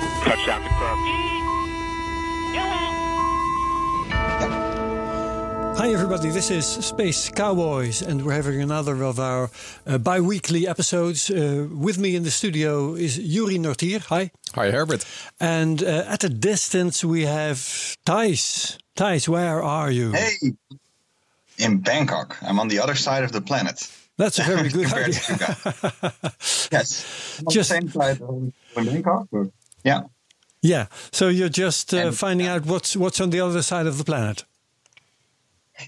Touchdown confirmed. Hi, everybody. This is Space Cowboys, and we're having another of our uh, bi weekly episodes. Uh, with me in the studio is Yuri Nortier. Hi. Hi, Herbert. And uh, at a distance, we have Thijs. Thijs, where are you? Hey, in Bangkok. I'm on the other side of the planet. That's a very good Compared idea. to you guys. yes. I'm on Just- the same side of Bangkok. but yeah. Yeah. So you're just uh, And- finding out what's what's on the other side of the planet.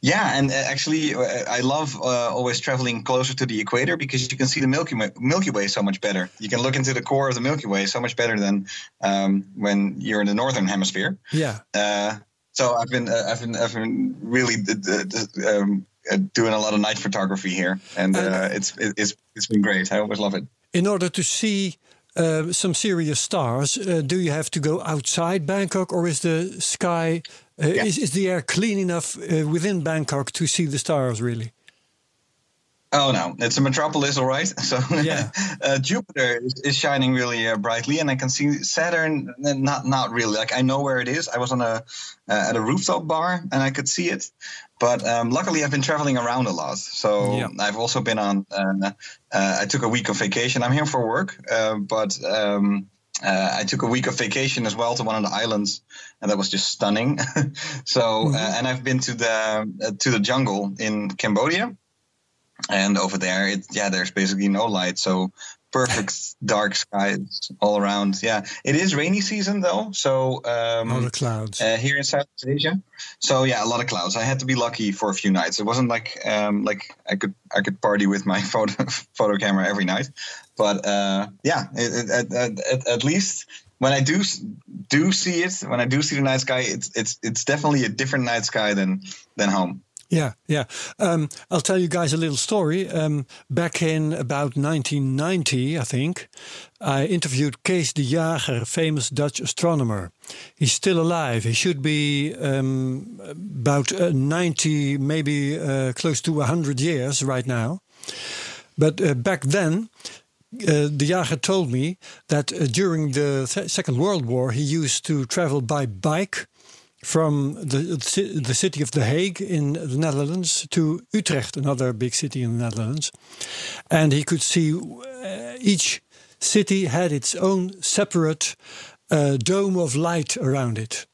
Yeah, and uh, actually, uh, I love uh, always traveling closer to the equator because you can see the Milky Way, Milky Way so much better. You can look into the core of the Milky Way so much better than um, when you're in the northern hemisphere. Yeah. Uh, so I've been, uh, I've been, I've been really d- d- d- um, uh, doing a lot of night photography here, and uh, it's it- it's it's been great. I always love it. In order to see uh, some serious stars, uh, do you have to go outside Bangkok, or is the sky uh, Yeah. is is the air clean enough uh, within Bangkok to see the stars? Really? Oh no, it's a metropolis, all right. So Yeah. uh, Jupiter is, is shining really uh, brightly, and I can see Saturn. Not not really. Like I know where it is. I was on a uh, at a rooftop bar, and I could see it. But um, luckily, I've been traveling around a lot. So Yeah. I've also been on. Uh, uh, I took a week of vacation. I'm here for work, uh, but. Um, uh, I took a week of vacation as well to one of the islands, and that was just stunning. so, uh, and I've been to the uh, to the jungle in Cambodia, and over there it yeah there's basically no light so perfect dark skies all around yeah it is rainy season though so um All the clouds. uh, here in Southeast Asia. So yeah, a lot of clouds. I had to be lucky for a few nights. It wasn't like um, like I could I could party with my photo photo camera every night, but uh, yeah, it, it, at, at, at- at least when I do do see it, when I do see the night sky, it's it's it's definitely a different night sky than than home. Yeah, yeah. Um, I'll tell you guys a little story. Um, back in about 1990, I think, I interviewed Kees de Jager, famous Dutch astronomer. He's still alive. He should be um, about uh, 90, maybe uh, close to 100 years right now. But uh, back then, uh, de Jager told me that uh, during the th- Second World War, he used to travel by bike from the the city of The Hague in the Netherlands to Utrecht, another big city in the Netherlands, and he could see uh, each city had its own separate uh, dome of light around it.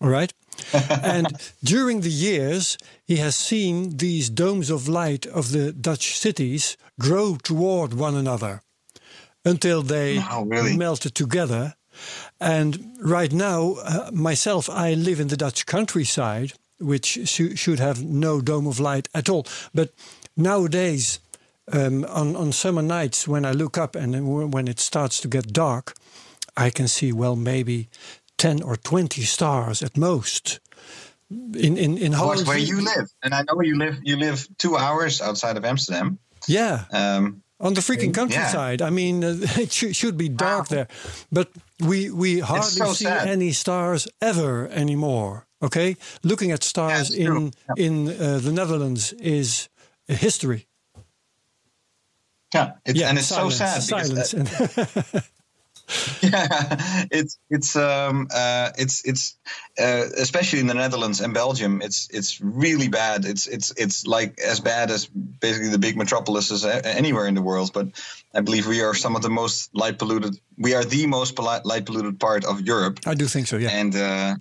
All right. and during the years, he has seen these domes of light of the Dutch cities grow toward one another until they really? melted together. And right now, uh, myself, I live in the Dutch countryside, which shou- should have no dome of light at all. But nowadays, um, on, on summer nights, when I look up and when it starts to get dark, I can see, well, maybe 10 or 20 stars at most. In, in, in Of course, Holland, where you live, and I know you live you live two hours outside of Amsterdam. Yeah. Um, on the freaking Yeah. countryside. I mean, uh, it should, should be dark there, but we we hardly so see sad. any stars ever anymore. Okay, looking at stars it's true. in in uh, the Netherlands is a history. yeah, it's, Yeah, and it's silence, so sad Silence. and- yeah, it's it's um uh it's it's uh, especially in the Netherlands and Belgium, it's it's really bad. It's it's it's like as bad as basically the big metropolises a- anywhere in the world. But I believe we are some of the most light polluted. We are the most poli- light polluted part of Europe, I do think so. Yeah. and uh,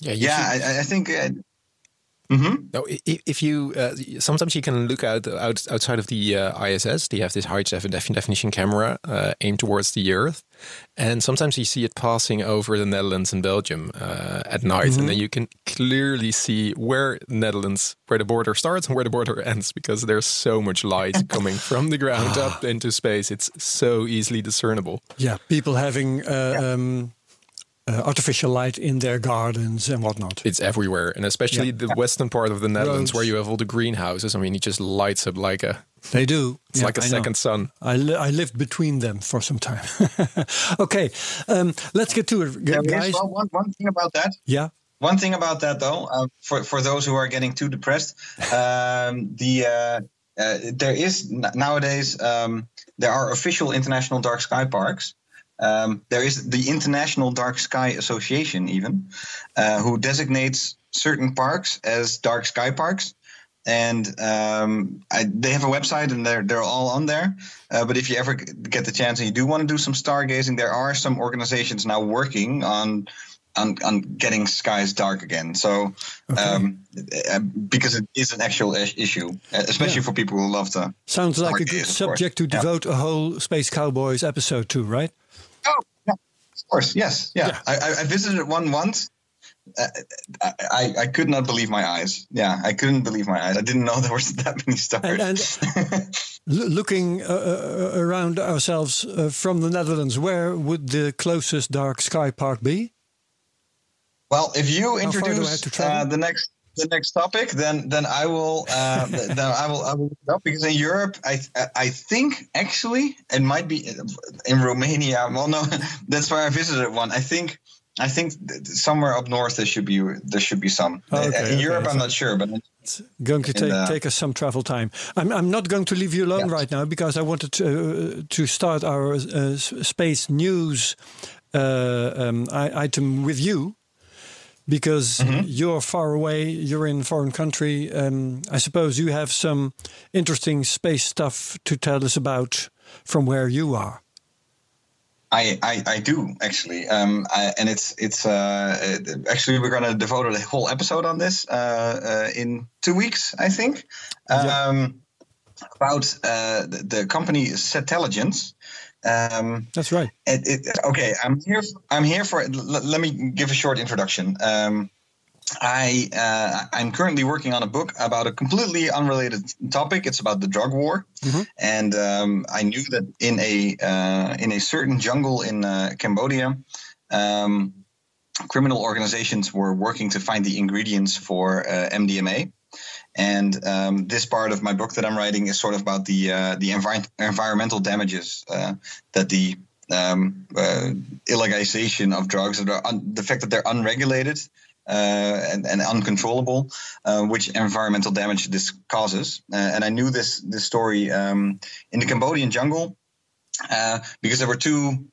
Yeah, you yeah, should- I, I think. Uh, hmm No, i- i- if you uh, sometimes you can look out, out outside of the uh, ISS. They have this high def- def- definition camera uh, aimed towards the Earth, and sometimes you see it passing over the Netherlands and Belgium uh, at night, and then you can clearly see where Netherlands, where the border starts and where the border ends, because there's so much light coming from the ground up into space. It's so easily discernible. Yeah, people having uh, um, uh, artificial light in their gardens and whatnot. It's everywhere, and especially Yeah. the western part of the Netherlands, where you have all the greenhouses. I mean, it just lights up like a They do. it's Yeah, like a I know. second sun. I, li- I lived between them for some time. okay, um, let's get to it, g- There is guys. well, one, one thing about that. Yeah. One thing about that, though, uh, for for those who are getting too depressed, um, the uh, uh, there is nowadays um, there are official international dark sky parks. Um, there is the International Dark Sky Association, even, uh, who designates certain parks as dark sky parks. And um, I, they have a website, and they're they're all on there. Uh, but if you ever get the chance and you do want to do some stargazing, there are some organizations now working on on, on getting skies dark again. So, um, uh, because it is an actual issue, uh, especially Yeah. for people who love to. Sounds like a good days, of course. subject to Yeah. devote a whole Space Cowboys episode to, right? Oh, yeah, of course, yes, yeah. Yeah. I, I, I visited one once. Uh, I, I, I could not believe my eyes. Yeah, I couldn't believe my eyes. I didn't know there was that many stars. And, and looking uh, uh, around ourselves uh, from the Netherlands, where would the closest dark sky park be? Well, if you How far do I have introduce uh, the next the next topic, then then I will uh, then I will I will look it up because in Europe, I I think actually it might be in Romania. Well, no, that's where I visited one. I think. I think somewhere up north there should be there should be some. Oh, okay, in okay, Europe, I'm not sure, but It's going to take, uh, take us some travel time. I'm, I'm not going to leave you alone Yeah. right now because I wanted to, uh, to start our uh, space news uh, um, item with you because Mm-hmm. you're far away, you're in a foreign country. Um, I suppose you have some interesting space stuff to tell us about from where you are. I, I, I do actually, um, I, and it's it's uh, actually we're going to devote a whole episode on this uh, uh, in two weeks, I think, um, about uh, the, the company Satelligence. Um, That's right. it, it, okay, I'm here. I'm here for. l- let me give a short introduction. Um, I uh, I'm currently working on a book about a completely unrelated topic. It's about the drug war, and um, I knew that in a uh, in a certain jungle in uh, Cambodia, um, criminal organizations were working to find the ingredients for uh, MDMA. And um, this part of my book that I'm writing is sort of about the uh, the envi- environmental damages uh, that the um, uh, illegalization of drugs, that are un- the fact that they're unregulated uh, and, and uncontrollable, uh, which environmental damage this causes. Uh, and I knew this this story um, in the Cambodian jungle because there were two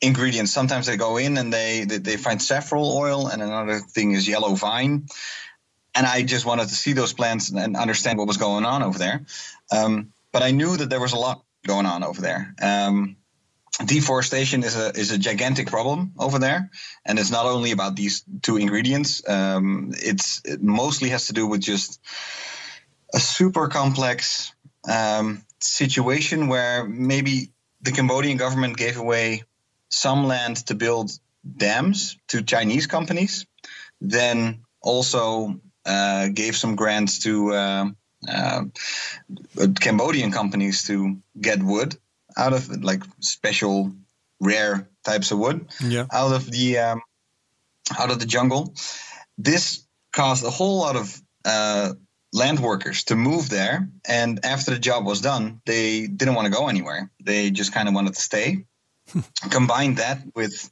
ingredients. Sometimes they go in and they, they they find saffron oil, and another thing is yellow vine. And I just wanted to see those plants and, and understand what was going on over there. Um, but I knew that there was a lot going on over there. Um, deforestation is a is a gigantic problem over there, and it's not only about these two ingredients. Um, it's it mostly has to do with just a super complex um, situation where maybe the Cambodian government gave away some land to build dams to Chinese companies, then also uh, gave some grants to uh, uh, Cambodian companies to get wood out of like special rare types of wood Yeah. out of the um, out of the jungle. This caused a whole lot of uh, land workers to move there, and after the job was done, they didn't want to go anywhere. They just kind of wanted to stay. Combine that with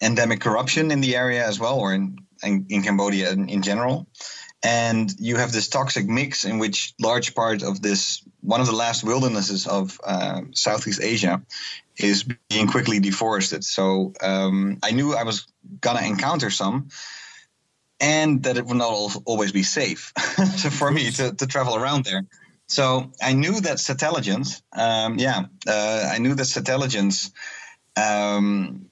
endemic corruption in the area as well, or in in, in Cambodia in, in general, and you have this toxic mix in which large part of this one of the last wildernesses of uh, Southeast Asia is being quickly deforested. So um, I knew I was gonna encounter some, and that it would not al- always be safe for me to, to travel around there. So I knew that Satelligence, um, yeah, uh, I knew that Satelligence um,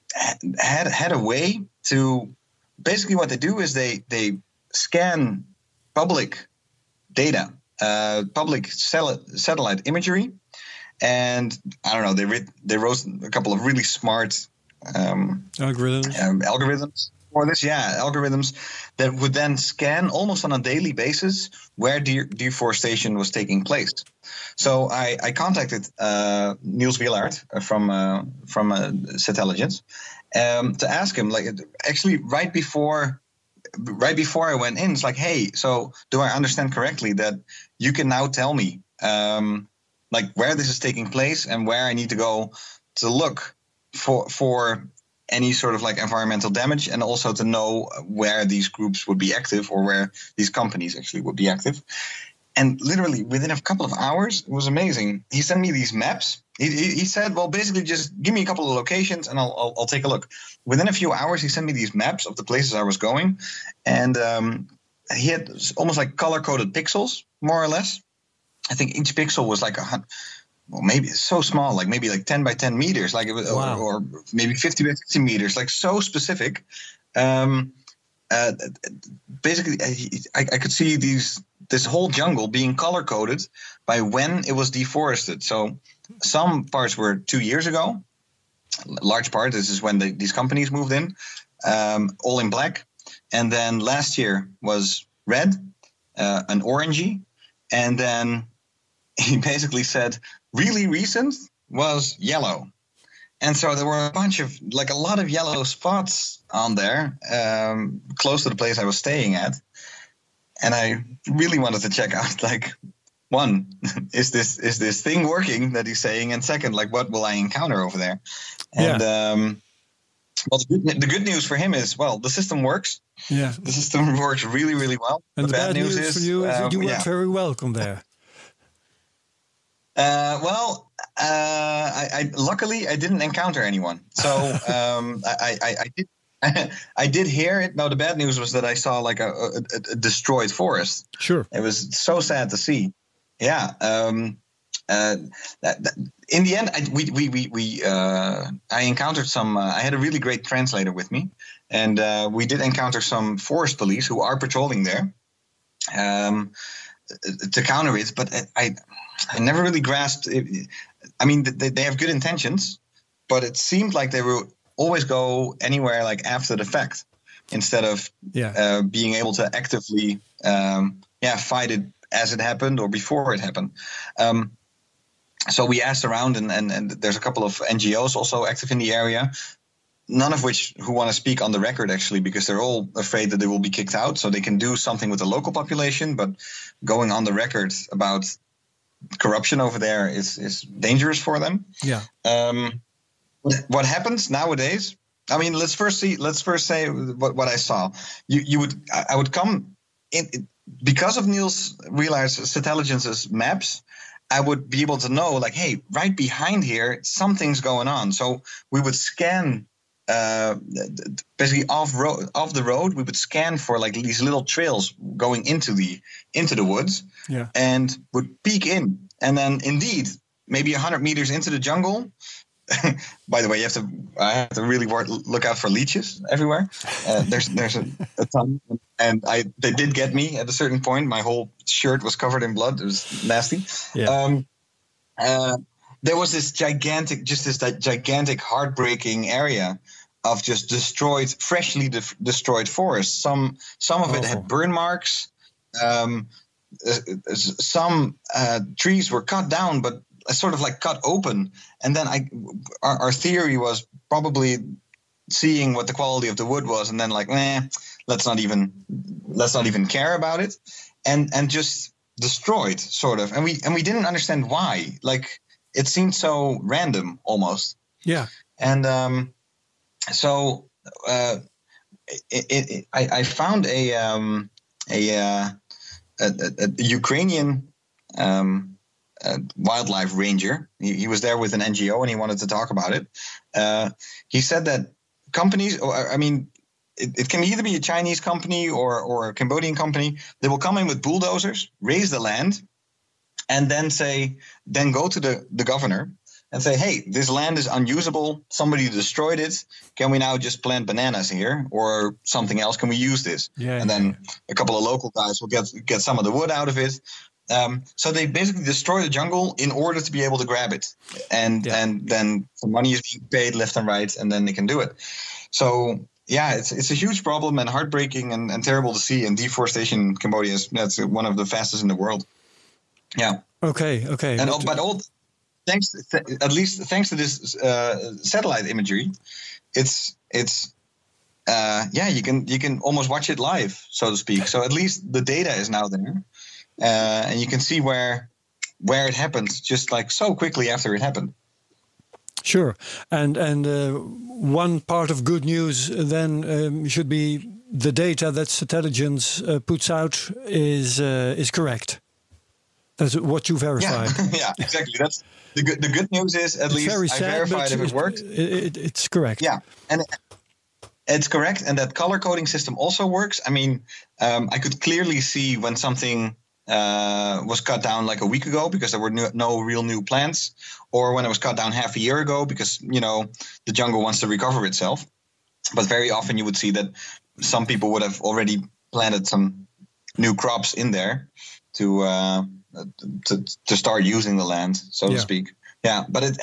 had had a way to basically what they do is they they scan public data, uh, public satellite imagery, and I don't know they re- they wrote a couple of really smart um, Algorithms. um, algorithms for this. Yeah, algorithms that would then scan almost on a daily basis where de- deforestation was taking place. So I, I contacted uh, Niels Wielaard from uh, from uh, Satelligence, um, to ask him, like actually right before right before I went in, it's like, hey, so do I understand correctly that you can now tell me um, like where this is taking place and where I need to go to look for for any sort of like environmental damage and also to know where these groups would be active or where these companies actually would be active. And literally within a couple of hours, it was amazing. He sent me these maps. He, he, he said, well, basically just give me a couple of locations and I'll, I'll, I'll, take a look. Within a few hours, he sent me these maps of the places I was going. And um, he had almost like color coded pixels, more or less. I think each pixel was like a well, maybe it's so small, like maybe like 10 by 10 meters, like it was, wow. or, or, maybe 50 by 50 meters, like so specific. Um, uh, basically, I, I, could see these this whole jungle being color coded by when it was deforested. So some parts were two years ago. Large part. This is when the, these companies moved in, um, all in black. And then last year was red, uh, an orangey, and then he basically said really recent was yellow. And so there were a bunch of, like a lot of yellow spots on there, um, close to the place I was staying at. And I really wanted to check out, like, one, is this is this thing working that he's saying? And second, like, what will I encounter over there? And yeah. um, well, the good, the good, news for him is, well, the system works. Yeah, the system works really, really well. And the, the bad, bad, news, news is, for you is um, you were yeah. very welcome there. Uh, well, uh, I, I, luckily I didn't encounter anyone, so um, I, I, I, did. I did hear it. No, the bad news was that I saw like a, a, a destroyed forest. Sure, it was so sad to see. Yeah. Um, uh, that, that, in the end, I, we we we, we uh, I encountered some. Uh, I had a really great translator with me, and uh, we did encounter some forest police who are patrolling there um, to counter it. But I I never really grasped. It. I mean, they, they have good intentions, but it seemed like they will always go anywhere like after the fact instead of yeah. uh, being able to actively um, yeah fight it as it happened or before it happened. Um, so we asked around, and, and, and there's a couple of NGOs also active in the area. None of which who want to speak on the record actually, because they're all afraid that they will be kicked out. So they can do something with the local population, but going on the record about corruption over there is is dangerous for them. Yeah. Um, what happens nowadays? I mean, let's first see. Let's first say what, what I saw. You you would I would come in because of Niels Wielaard's Satelligence's maps. I would be able to know, like, hey, right behind here, something's going on. So we would scan uh, basically off road off the road we would scan for like these little trails going into the into the woods yeah. and would peek in and then indeed maybe 100 meters into the jungle by the way you have to i have to really work, look out for leeches everywhere uh, there's there's a, a, ton and i they did get me at a certain point my whole shirt was covered in blood it was nasty yeah. um, uh, there was this gigantic, just this gigantic, heartbreaking area of just destroyed, freshly de- destroyed forests. Some some of it had oh. burn marks. Um, uh, some uh, trees were cut down, but sort of like cut open. And then I, our, our, theory was probably seeing what the quality of the wood was, and then like, eh, let's not even let's not even care about it, and and just destroyed sort of. And we and we didn't understand why. Like it seemed so random almost. Yeah. And um, so uh, it, it, I, I, found a um, a, uh, a, a, Ukrainian um, wildlife ranger. He, he, was there with an NGO and he wanted to talk about it. Uh, he said that companies, I mean, it, it, can either be a Chinese company or, or a Cambodian company. They will come in with bulldozers, raise the land, and then say, then go to the, the governor and say, hey, this land is unusable. Somebody destroyed it. Can we now just plant bananas here or something else? Can we use this? Yeah, and then a couple of local guys will get get some of the wood out of it. Um, so they basically destroy the jungle in order to be able to grab it, and yeah. and then the money is being paid left and right, and then they can do it. So yeah, it's it's a huge problem and heartbreaking and, and terrible to see. And deforestation in Cambodia is that's one of the fastest in the world. Yeah. Okay. Okay. And but all thanks, th- at least thanks to this uh, satellite imagery, it's it's uh, yeah, you can you can almost watch it live, so to speak. So at least the data is now there, uh, and you can see where where it happened, just like so quickly after it happened. Sure, and and uh, one part of good news then um, should be the data that Satelligence uh, puts out is uh, is correct. That's what you verified. Yeah, yeah exactly. That's the good. The good news is at It's least very I verified if it worked. It, it, it's correct. Yeah, and it's correct, and that color coding system also works. I mean, um, I could clearly see when something uh, was cut down like a week ago because there were no, no real new plants, or when it was cut down half a year ago because you know the jungle wants to recover itself. But very often you would see that some people would have already planted some new crops in there to uh, to to start using the land, so Yeah. to speak. Yeah, but it,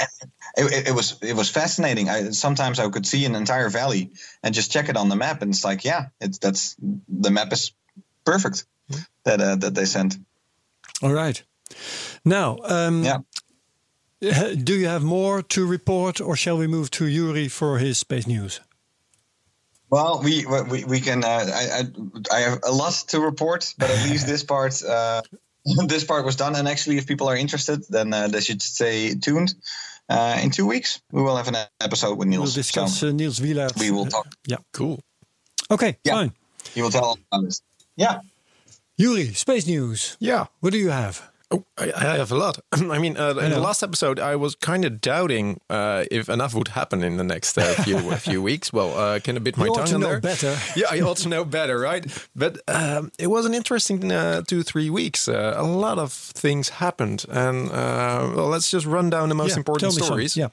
it it was it was fascinating. I sometimes I could see an entire valley and just check it on the map, and it's like, yeah, it's that's the map is perfect that uh, that they sent. All right. Now, um, Yeah. do you have more to report, or shall we move to Yuri for his space news? Well, we we, we can. Uh, I, I I have a lot to report, but at least this part uh, this part was done. And actually, if people are interested, then uh, they should stay tuned. Uh, in two weeks, we will have an episode with We'll Niels. discuss So uh, Niels Wielaard. we will talk. Yeah. Cool. Okay, Yeah. fine. He will tell us. Yeah. Yuri, space news. Yeah. What do you have? Oh, I, I have a lot. I mean, uh, in the last episode, I was kind of doubting uh, if enough would happen in the next uh, few few weeks. Well, uh, can a bit my You ought tongue to know there. better. yeah, I also know better, right? But um, it was an interesting uh, two three weeks. Uh, a lot of things happened, and uh, well, let's just run down the most Yeah, important me some. stories. Yeah.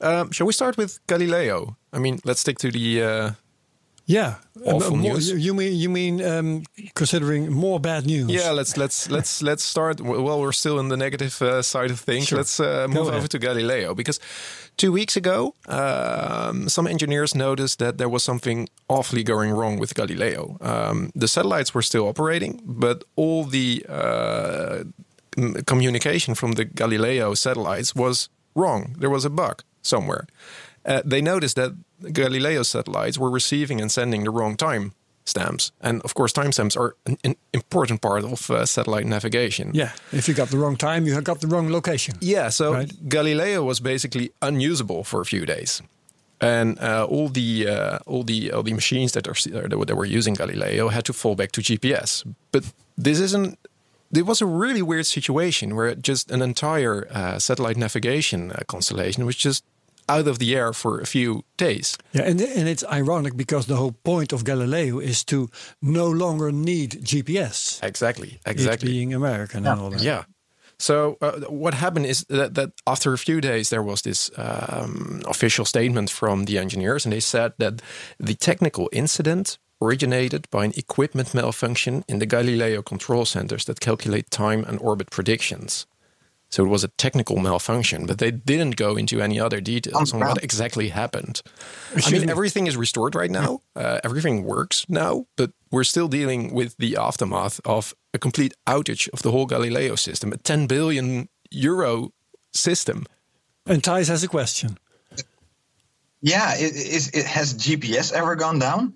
Um, shall we start with Galileo? I mean, let's stick to the. Yeah. Awful more, news. You mean you mean um, considering more bad news? Yeah, let's let's let's let's start. Well, we're still in the negative uh, side of things. Sure. Let's uh, move ahead. over to Galileo because two weeks ago, um, some engineers noticed that there was something awfully going wrong with Galileo. Um, the satellites were still operating, but all the uh, communication from the Galileo satellites was wrong. There was a bug somewhere. Uh, they noticed that Galileo satellites were receiving and sending the wrong time stamps. And of course, timestamps are an, an important part of uh, satellite navigation. Yeah. If you got the wrong time, you got the wrong location. Yeah, so Right. Galileo was basically unusable for a few days. And uh, all the uh, all the all the machines that are that were- that were using Galileo had to fall back to GPS. But this isn't. It was a really weird situation where just an entire uh, satellite navigation uh, constellation was just out of the air for a few days. Yeah, and and it's ironic because the whole point of Galileo is to no longer need GPS. Exactly. It Exactly. being American and all that. Yeah. So uh, what happened is that, that after a few days there was this um, official statement from the engineers, and they said that the technical incident originated by an equipment malfunction in the Galileo control centers that calculate time and orbit predictions. So it was a technical malfunction, but they didn't go into any other details on what exactly happened. I mean, everything is restored right now. Uh, everything works now, but we're still dealing with the aftermath of a complete outage of the whole Galileo system, a 10 billion euro system. And Thijs has a question. Yeah. It, is, it has GPS ever gone down?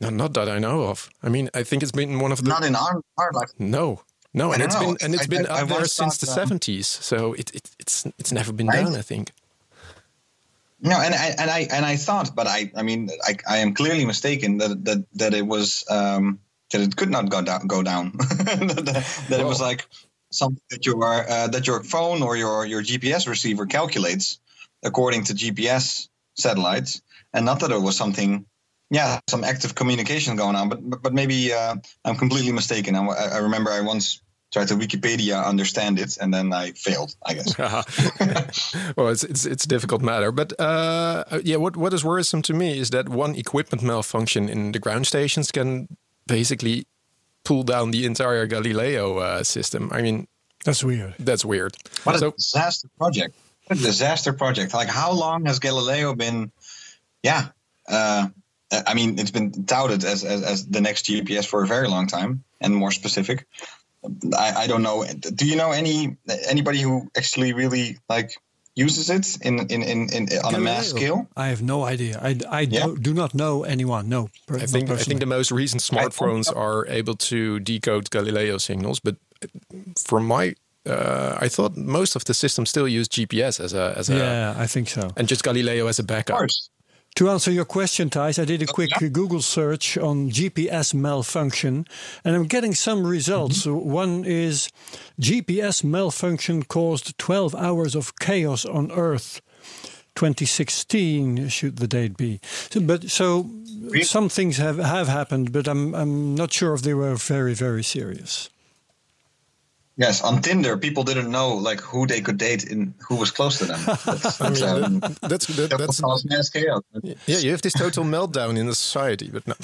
No, not that I know of. I mean, I think it's been one of the Not in our, our life. no, no, and it's know. been and it's I- been I- there since the seventies. So it, it it's it's never been Right. down. I think. No, and I and I and I thought, but I I mean I, I am clearly mistaken that that that it was um, that it could not go down go down that, that it was like something that your uh, that your phone or your your GPS receiver calculates according to GPS satellites, and not that it was something. Yeah, some active communication going on, but but, but maybe uh, I'm completely mistaken. I, I remember I once tried to Wikipedia understand it, and then I failed. I guess. well, it's, it's it's a difficult matter, but uh, yeah, what what is worrisome to me is that one equipment malfunction in the ground stations can basically pull down the entire Galileo uh, system. I mean, That's weird. that's weird. What a disaster project! What a disaster project! Like, how long has Galileo been? Yeah, uh, I mean, it's been touted as, as as the next GPS for a very long time, and more specific. I, I don't know. Do you know any anybody who actually really like uses it in in in, in on a mass scale? I have no idea. I, I Yeah. do, do not know anyone. No, per- I think I think the most recent smartphones are able to decode Galileo signals, but from my uh, I thought most of the systems still use GPS as a as a yeah, I think so. and just Galileo as a Of backup. course. To answer your question, Thijs, I did a quick yeah. Google search on GPS malfunction, and I'm getting some results. Mm-hmm. One is GPS malfunction caused 12 hours of chaos on Earth. 2016 should the date be. So, but so some things have, have happened, but I'm I'm not sure if they were very very serious. Yes, on Tinder, people didn't know like who they could date and who was close to them. That's, that's, um, That's that, that that's mass chaos. yeah. You have this total meltdown in the society, but no.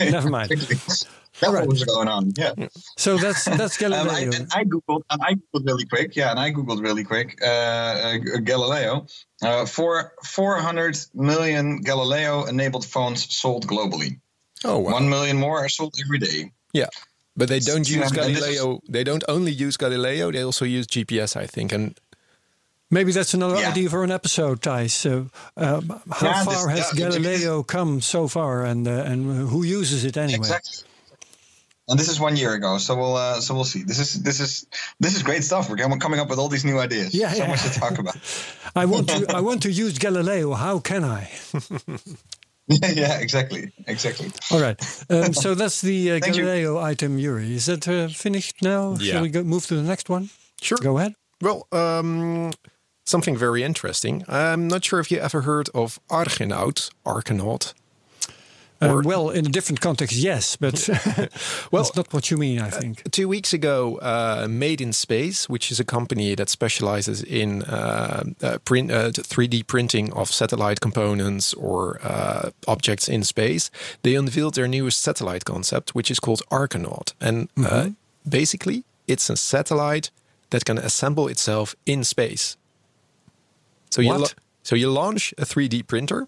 Never mind. That's what was going on. Yeah. So that's that's Um, I, Galileo. and I googled, and I googled really quick. Yeah, and I googled really quick. Uh, uh, Galileo, uh, for 400 million Galileo-enabled phones sold globally. Oh wow. One million more are sold every day. Yeah. But they don't use and this is- Galileo. They don't only use Galileo. They also use GPS, I think. And Maybe that's another Yeah. idea for an episode, Thijs. So, um, how Yeah, this- far has yeah, because- Galileo come so far, and uh, and who uses it anyway? Exactly. And this is one year ago, so we'll uh, so we'll see. This is this is this is great stuff. We're coming- coming up with all these new ideas. Yeah, so yeah. much to talk about. I want to I want to use Galileo. How can I? yeah, exactly, exactly. All right. Um, so that's the uh, Thank you. Galileo item, Yuri. Is that uh, finished now? Yeah. Shall we go, move to the next one? Sure. Go ahead. well, um, something very interesting. I'm not sure if you ever heard of Argonaut, Argonaut. Uh, Or- well, in a different context, yes, but Well, that's not what you mean. I think. Two weeks ago, uh, Made in Space, which is a company that specializes in uh, uh, print, uh, 3D printing of satellite components or uh, objects in space, they unveiled their newest satellite concept, which is called Argonaut. And uh, basically, it's a satellite that can assemble itself in space. So you, What? la- so you launch a 3D printer.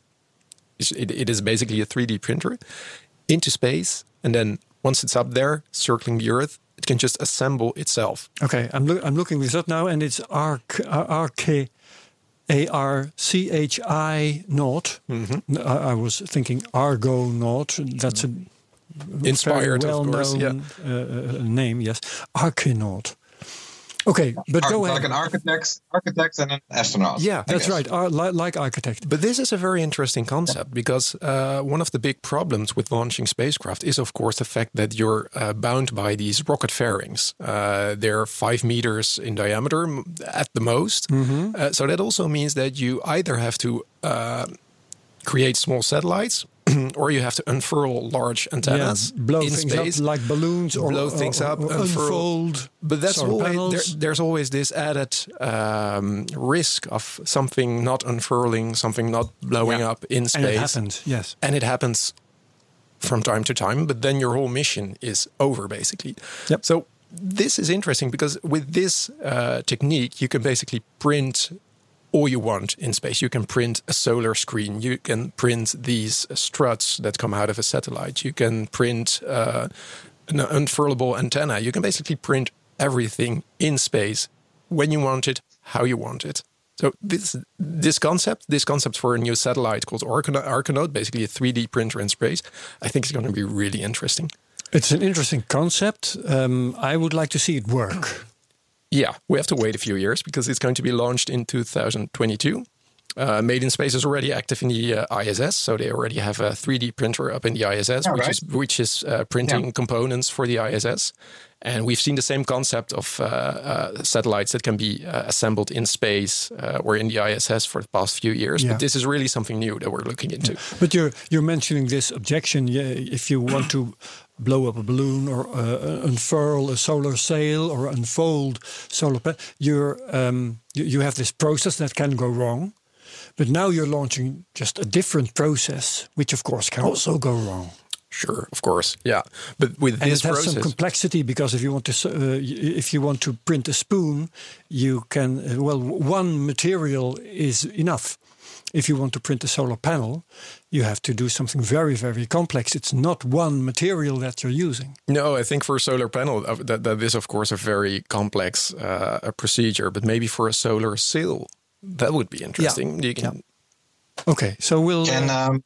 It, it is basically a 3D printer into space, and then once it's up there, circling the Earth, it can just assemble itself. Okay, I'm loo- I'm looking this up now, and it's Arc A R C H I naught. Mm-hmm. I, I was thinking Argo naught. That's a Inspired, very of course. Yeah. well-known uh, uh, name. Yes, Archinaut. Okay, but Ar- go like ahead. an architect, architect, and an astronaut. Yeah, I That's guess. right. Ar- li- like architect. But this is a very interesting concept because uh, one of the big problems with launching spacecraft is, of course, the fact that you're uh, bound by these rocket fairings. Uh, they're five meters in diameter at the most. Uh, so that also means that you either have to uh, create small satellites or you have to unfurl large antennas blow in things space. up like balloons or blow or- things or- up, or unfurl. unfold. But that's solar always there, there's always this added um, risk of something not unfurling, something not blowing Yeah. up in and space, it happens. Yes. and it happens from time to time. But then your whole mission is over, basically. Yep. So this is interesting because with this uh, technique, you can basically print all you want in space. You can print a solar screen. You can print these struts that come out of a satellite. You can print uh, an unfurlable antenna. You can basically print everything in space when you want it, how you want it. So this this concept, this concept for a new satellite called Archinaut basically a 3D printer in space, I think is going to be really interesting. It's an interesting concept. Um, I would like to see it work. Yeah, we have to wait a few years because it's going to be launched in 2022. Uh, Made in Space is already active in the uh, ISS, so they already have a 3D printer up in the ISS, Yeah, which right. is which is uh, printing Yeah. components for the ISS. And we've seen the same concept of uh, uh, satellites that can be uh, assembled in space uh, or in the ISS for the past few years. Yeah. But this is really something new that we're looking into. But you're you're mentioning this objection. Yeah, if you want to blow up a balloon or uh, unfurl a solar sail or unfold solar panel, you're um, you, you have this process that can go wrong. But now you're launching just a different process, which of course can also go wrong. Sure, of course, yeah. But with And this it has process, some complexity because if you want to uh, if you want to print a spoon, you can uh, well one material is enough. If you want to print a solar panel, you have to do something very, very complex. It's not one material that you're using. No, I think for a solar panel, uh, that, that is of course a very complex uh, a procedure. But maybe for a solar sail, that would be interesting. You can, Okay, so we'll. And uh, um,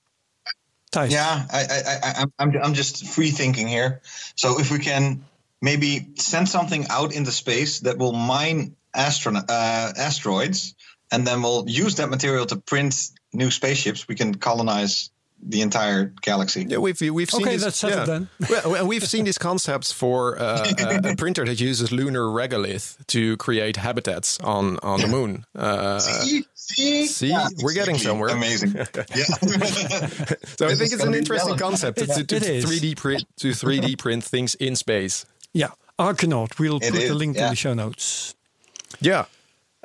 Thijs. yeah, I, I, I, I'm- I'm, I'm just free thinking here. So if we can maybe send something out into space that will mine astrono- uh, asteroids, and then we'll use that material to print new spaceships, we can colonize the entire galaxy. Yeah, we've we've seen Okay, this, that's settled yeah. then. well, we've seen these concepts for uh, a, a printer that uses lunar regolith to create habitats on on the moon. Uh, see, see, see? Yeah, We're getting somewhere. Amazing. yeah. so I think it's an interesting relevant. concept to, It- to, 3D print to 3D print things in space. Yeah, Archinaut. We'll It put is, the link in the show notes. Yeah.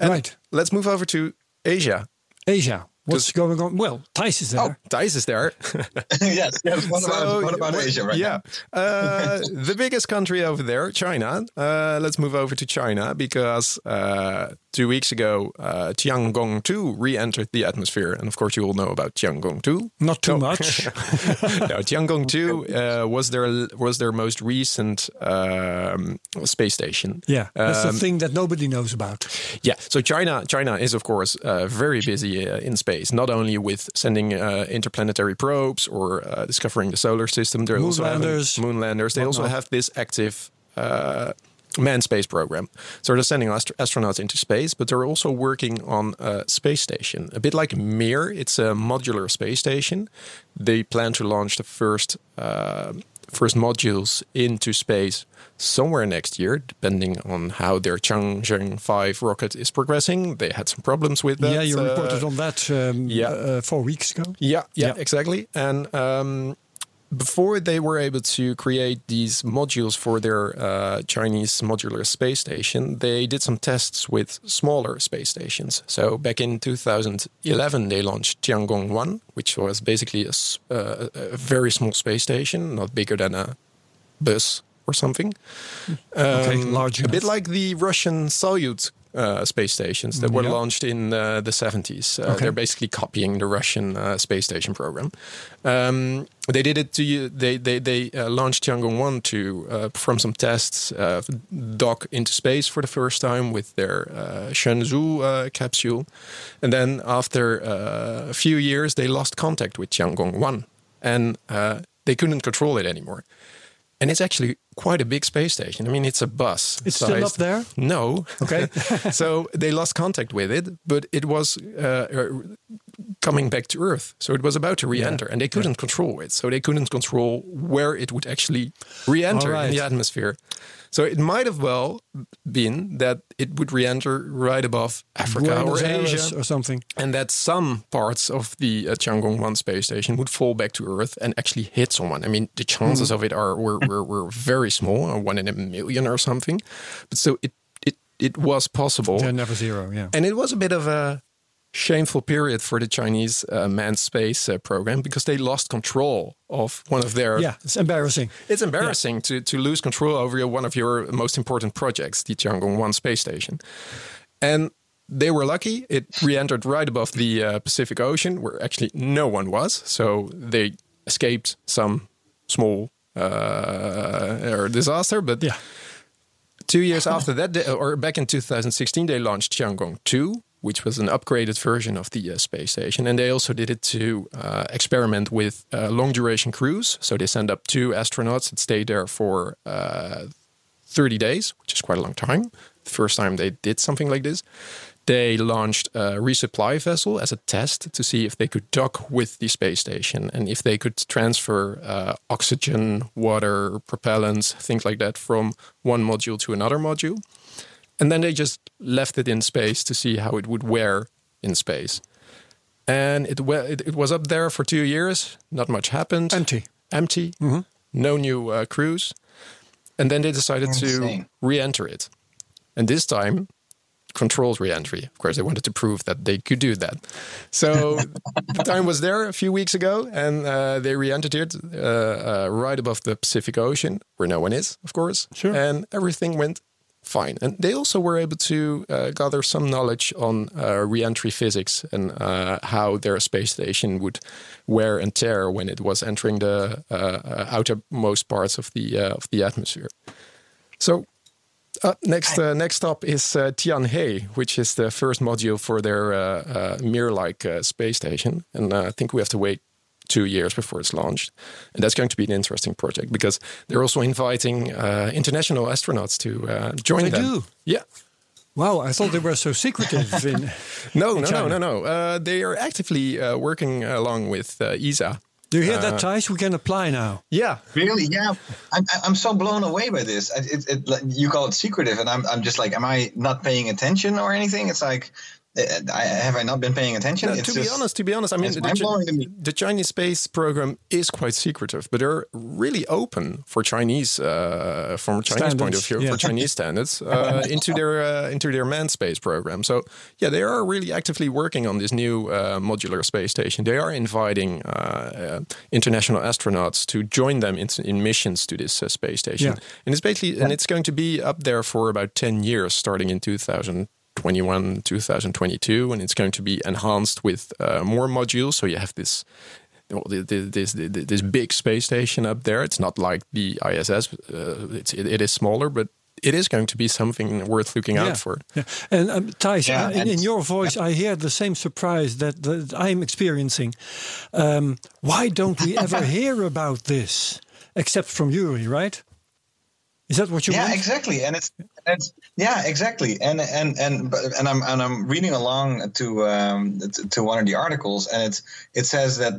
And Right. Let's move over to Asia. Asia. What's going on? Well, Thijs is there. Oh, Thijs is there. yes, yes. What about, what about Asia right yeah. now? uh, the biggest country over there, China. Uh, let's move over to China because uh, two weeks ago, uh, Tiangong 2 re entered the atmosphere. And of course, you all know about Tiangong 2. Not too No. much. no, Tiangong 2 uh, was, their, was their most recent um, space station. yeah, that's Um, the thing that nobody knows about. yeah, so China, China is of course uh, very busy uh, in space. Not only with sending uh, interplanetary probes or uh, discovering the solar system, they also have Moonlanders, moon landers. They also have this active uh, manned space program. So they're sending astro- astronauts into space, but they're also working on a space station, a bit like Mir. It's a modular space station. They plan to launch the first. Uh, First modules into space somewhere next year, depending on how their Chang'e 5 rocket is progressing. They had some problems with that. yeah, you uh, reported on that um, yeah. uh, four weeks ago. yeah, yeah, Yeah. exactly. And um, before they were able to create these modules for their uh, Chinese modular space station, they did some tests with smaller space stations. So back in 2011, they launched Tiangong 1, which was basically a, uh, a very small space station, not bigger than a bus or something. Okay, Um, large A bit like the Russian Soyuz uh, space stations that were Yeah. launched in uh, the 70s. Uh, Okay. They're basically copying the Russian uh, space station program. Um, they did it to they they they uh, launched Tiangong one to uh, from some tests uh, dock into space for the first time with their uh, Shenzhou uh, capsule, and then after uh, a few years they lost contact with Tiangong one, and uh, they couldn't control it anymore. And it's actually quite a big space station. I mean, it's a bus. It's still up there? No. Okay. so they lost contact with it, but it was uh, uh, coming back to Earth. So it was about to re-enter, and they couldn't control it. So they couldn't control where it would actually re-enter All right. in the atmosphere. So it might have well been that it would re-enter right above Africa Buenos or Aires Asia, or something. and that some parts of the uh, Tiangong One space station would fall back to Earth and actually hit someone. I mean, the chances Hmm. of it are were, were, were very small, uh, one in a million or something. But so it it it was possible, They're never zero. Yeah. and it was a bit of a shameful period for the Chinese uh, manned space uh, program because they lost control of one of their yeah, it's embarrassing. it's embarrassing to, to lose control over your, one of your most important projects, the Tiangong 1 space station. And they were lucky. It re entered right above the uh, Pacific Ocean, where actually no one was. So they escaped some small uh, or disaster. But Yeah. two years after that, they- or back in 2016, they launched Tiangong 2, which was an upgraded version of the uh, space station. And they also did it to uh, experiment with uh, long duration crews. So they sent up two astronauts that stayed there for uh, 30 days, which is quite a long time. The first time they did something like this. They launched a resupply vessel as a test to see if they could dock with the space station and if they could transfer uh, oxygen, water, propellants, things like that from one module to another module. And then they just left it in space to see how it would wear in space. And it, wa- it, it was up there for two years. Not much happened. Empty. Empty. No new uh, crews. And then they decided to re enter it. And this time, controlled re entry. Of course, they wanted to prove that they could do that. So the time was there a few weeks ago, and uh, they re entered it uh, uh, right above the Pacific Ocean, where no one is, of course. Sure. And everything went fine. And they also were able to uh, gather some knowledge on uh, re-entry physics and uh, how their space station would wear and tear when it was entering the uh, uh, outermost parts of the uh, of the atmosphere. So. Next, next up is Tianhe, which is the first module for their Mir-like space station, and I think we have to wait two years before it's launched. And that's going to be an interesting project because they're also inviting uh, international astronauts to uh, join they them. do? Yeah. Wow, I thought they were so secretive. In, no, in no, China. no, no, no, uh, they are actively uh, working along with uh, ESA. Do you hear that, Uh, Thijs? We can apply now. Yeah, Really? Yeah. I'm, I'm so blown away by this. It, it, it, you call it secretive, and I'm, I'm just like, am I not paying attention or anything? It's like, I, have I not been paying attention? No, It's to be honest, to be honest, I mean, it's the, mind-blowing to me. the Chinese space program is quite secretive, but they're really open for Chinese, uh, from a Chinese point of view, yeah. for Chinese standards, uh, into their uh, into their manned space program. So yeah, they are really actively working on this new uh, modular space station. They are inviting uh, uh, international astronauts to join them in, in missions to this uh, space station, Yeah. and it's basically and it's going to be up there for about ten years, starting in 2000. 21 2022 and it's going to be enhanced with uh, more modules so you have this well, the- the- this this this big space station up there it's not like the ISS uh, it's, it, it is smaller but it is going to be something worth looking Yeah. out for Yeah. And um, Thijs, Yeah, in, in your voice, I hear the same surprise that, that I'm experiencing. Um, why don't we ever hear about this except from Yuri, right? Is that what you yeah, want? exactly. And it's, it's yeah, exactly. And and and but- and I'm and I'm reading along to um, to, one of the articles, and it's it says that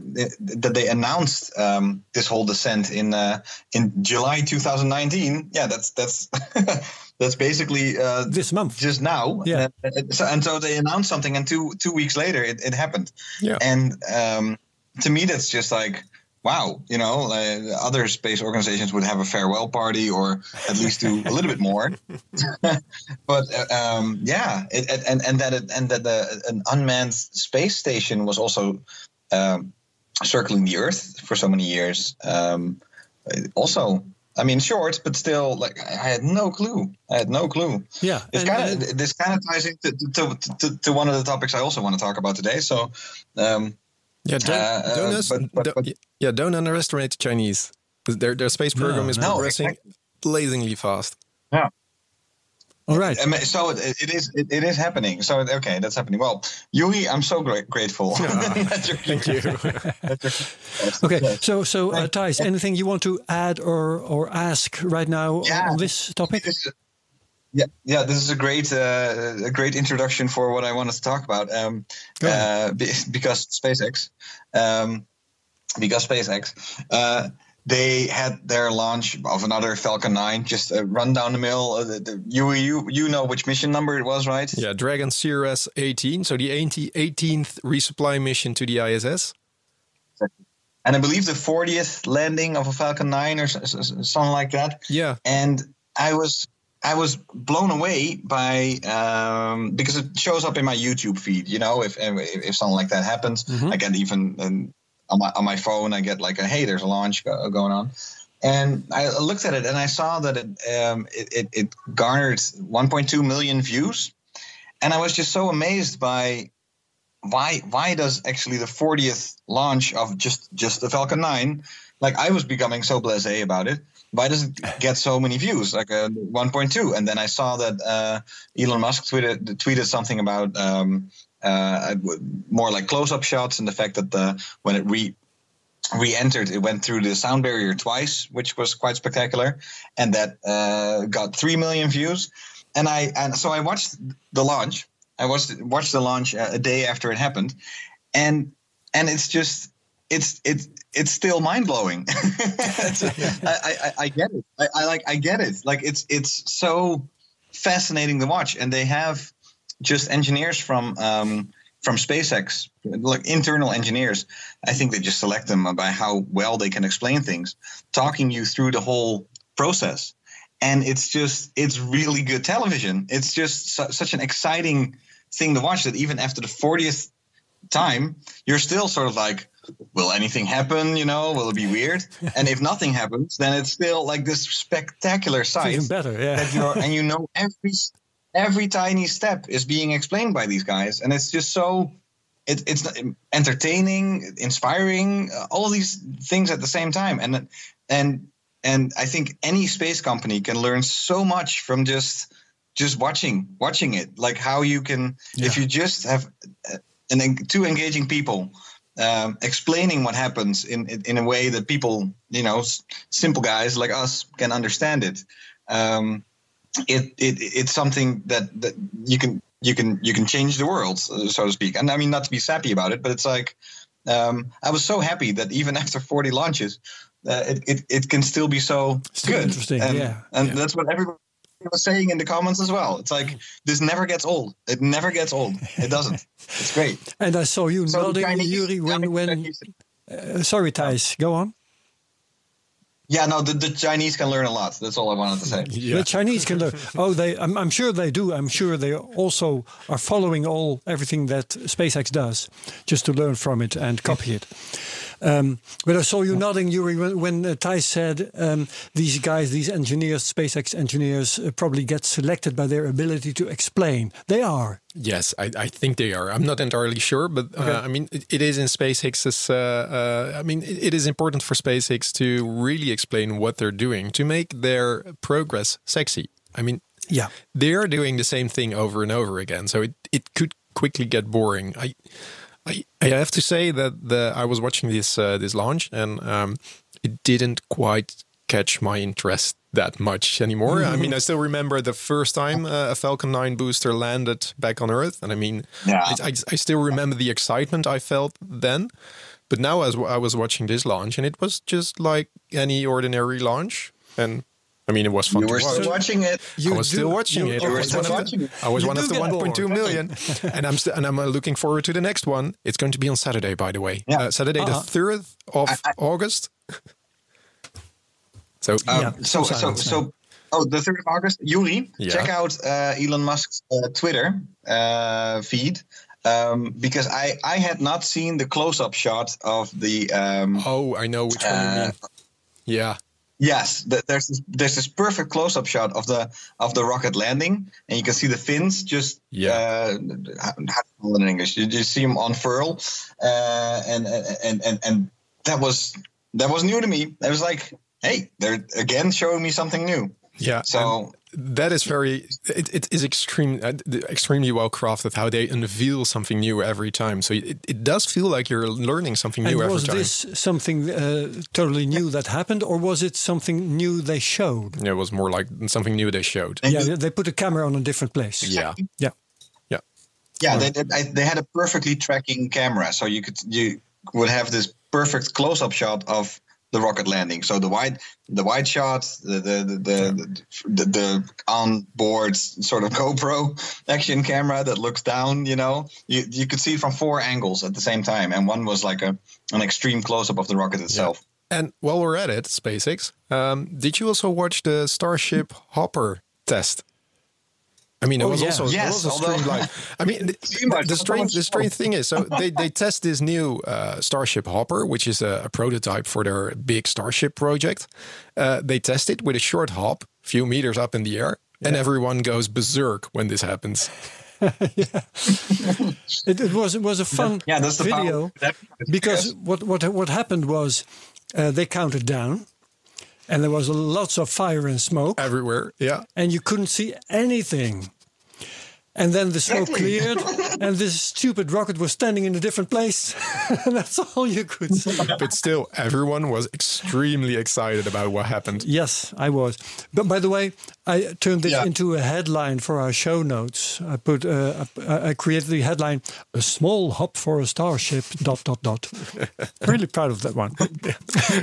that they announced um, this whole descent in uh, in July 2019. Yeah, that's that's that's basically uh, This month. just now. Yeah. And, and so, and so they announced something, and two two weeks later, it, it happened. Yeah. And um, to me, that's just like, wow, you know, uh, other space organizations would have a farewell party or at least do a little bit more. but uh, um, yeah, it, it- and and that it, and that the, an unmanned space station was also um, circling the Earth for so many years. Um, also. I mean, short, but still, like I had no clue. I had no clue. Yeah. It's kind of this kind of ties into to, to, to one of the topics I also want to talk about today. So, um, yeah don't, Uh, don't uh, us- but- but- don't- but- yeah don't underestimate the Chinese their their space program No, is no. progressing blazingly fast Yeah. all right. I mean, so it, it is it, it is happening. So okay, that's happening. Well, Yuri, I'm so gra- grateful. that you're thank you Okay. So, so uh, Thijs, anything you want to add or or ask right now Yeah. on this topic? This is- yeah, yeah. This is a great, uh, a great introduction for what I wanted to talk about. Um, uh, be- because SpaceX, um, because SpaceX, uh, they had their launch of another Falcon 9. Just uh, run down the mill. Uh, the, the, you, you, you know which mission number it was, right? yeah Dragon CRS 18 so the 18th resupply mission to the ISS And I believe the 40th landing of a Falcon 9 or something like that. yeah and I was I was blown away by um, because it shows up in my YouTube feed. You know, if if, if something like that happens, I get even um, on my on my phone. I get like a hey, there's a launch go- going on, and I looked at it and I saw that it um, it, it, it garnered 1.2 million views, and I was just so amazed by why why does actually the 40th launch of just just the Falcon 9 like I was becoming so blasé about it why does it get so many views? Like uh, 1.2 and then I saw that uh, Elon Musk tweeted tweeted something about um, uh, more like close-up shots and the fact that the when it re re-entered it went through the sound barrier twice which was quite spectacular. And that uh, got 3 million views. And I and so I watched the launch. I watched watched the launch uh, a day after it happened. And and it's just it's it's it's still mind blowing. I, I, I get it. I, I like I get it. Like it's it's so fascinating to watch, and they have just engineers from um, from SpaceX, like internal engineers. I think they just select them by how well they can explain things, talking you through the whole process. And it's just it's really good television. It's just su- such an exciting thing to watch that even after the 40th time, you're still sort of like, will anything happen? You know, will it be weird? and if nothing happens, then it's still like this spectacular sight. Even better, yeah. That you're, and you know every every tiny step is being explained by these guys, and it's just so. It, it's entertaining, inspiring, uh, all these things at the same time, and and and I think any space company can learn so much from just just watching watching it. Like how you can, Yeah. if you just have uh, an, two engaging people um, explaining what happens in, in in a way that people, you know, s- simple guys like us can understand it. Um, it, it it's something that, that you can you can you can change the world, so to speak. And I mean, not to be sappy about it, but it's like um, I was so happy that even after 40 launches, uh, it, it it can still be so Still good. interesting, and, yeah, and yeah. that's what everybody was saying in the comments as well. It's like this never gets old. It never gets old. It doesn't. It's great. And I saw you So nodding, Chinese- Yuri, when when. Uh, sorry, Thijs, go on. Yeah, no, the, the Chinese can learn a lot. That's all I wanted to say. The Chinese can learn. Oh, they. I'm, I'm sure they do. I'm sure they also are following all everything that SpaceX does, just to learn from it and copy it. Um, but I saw you nodding, Yuri, when, when uh, Thijs said um, these guys, these engineers, SpaceX engineers, uh, probably get selected by their ability to explain. They are. Yes, I, I think they are. I'm not entirely sure, but uh, I mean, it, it is in SpaceX's. Uh, uh, I mean, it, it is important for SpaceX to really explain what they're doing to make their progress sexy. I mean, Yeah. they are doing the same thing over and over again, so it, it could quickly get boring. I, I I have to say that the I was watching this uh, this launch and um, it didn't quite catch my interest that much anymore. I mean, I still remember the first time uh, a Falcon 9 booster landed back on Earth, and I mean, Yeah. I, I, I still remember the excitement I felt then. But now, as I was watching this launch, and it was just like any ordinary launch, and I mean, it was fun You to were watch. still watching it. I was do- still watching you- it. you I were was still one of watching the, it. I was You one of the get 1.2 and I'm st- and I'm uh, looking forward to the next one. It's going to be on Saturday, by the way. Yeah. Uh, Saturday Uh-huh. the third of August. so Um, Yeah, so, some so, so, oh, the 3rd of August. Yuri, Yeah. check out uh, Elon Musk's uh, Twitter uh, feed. Um, because I, I had not seen the close up shot of the um, oh, I know which one you mean. Yeah, Yes, th- there's this, there's this perfect close-up shot of the of the rocket landing, and you can see the fins just Yeah. uh, how how to call it in English. You just see them unfurl, uh, and, and and and that was that was new to me. I was like, hey, they're again showing me something new. Yeah. So that is very. It, it is extreme, uh, extremely well crafted how they unveil something new every time. So it, it does feel like you're learning something And new every was time. this something uh, totally new that happened, or was it something new they showed? Yeah, it was more like something new they showed. And Yeah, they put a camera on a different place. Yeah, Yeah. yeah. yeah, they did, they had a perfectly tracking camera, so you could you would have this perfect close-up shot of the rocket landing. So the wide the wide shot, the the the the, the, the on board sort of GoPro action camera that looks down. You know, you you could see from four angles at the same time, and one was like a an extreme close-up of the rocket itself. And while we're at it, SpaceX, um, did you also watch the Starship Hopper test? I mean, it Oh, was yeah. also it Yes, was a although- stream live. I mean, the, the strange the strange thing is, so they, they test this new uh, Starship Hopper, which is a, a prototype for their big Starship project. Uh, they test it with a short hop, few meters up in the air, and everyone goes berserk when this happens. It, it was it was a fun Yeah, that's the video because Yes. what what what happened was uh, they counted down, and there was lots of fire and smoke, Everywhere, yeah. and you couldn't see anything. And then the smoke Exactly. cleared, and this stupid rocket was standing in a different place. and that's all you could see. But still, everyone was extremely excited about what happened. Yes, I was. But by the way, I turned this Yeah. into a headline for our show notes. I put, uh, I I created the headline: "A small hop for a starship." Dot dot dot. really proud of that one.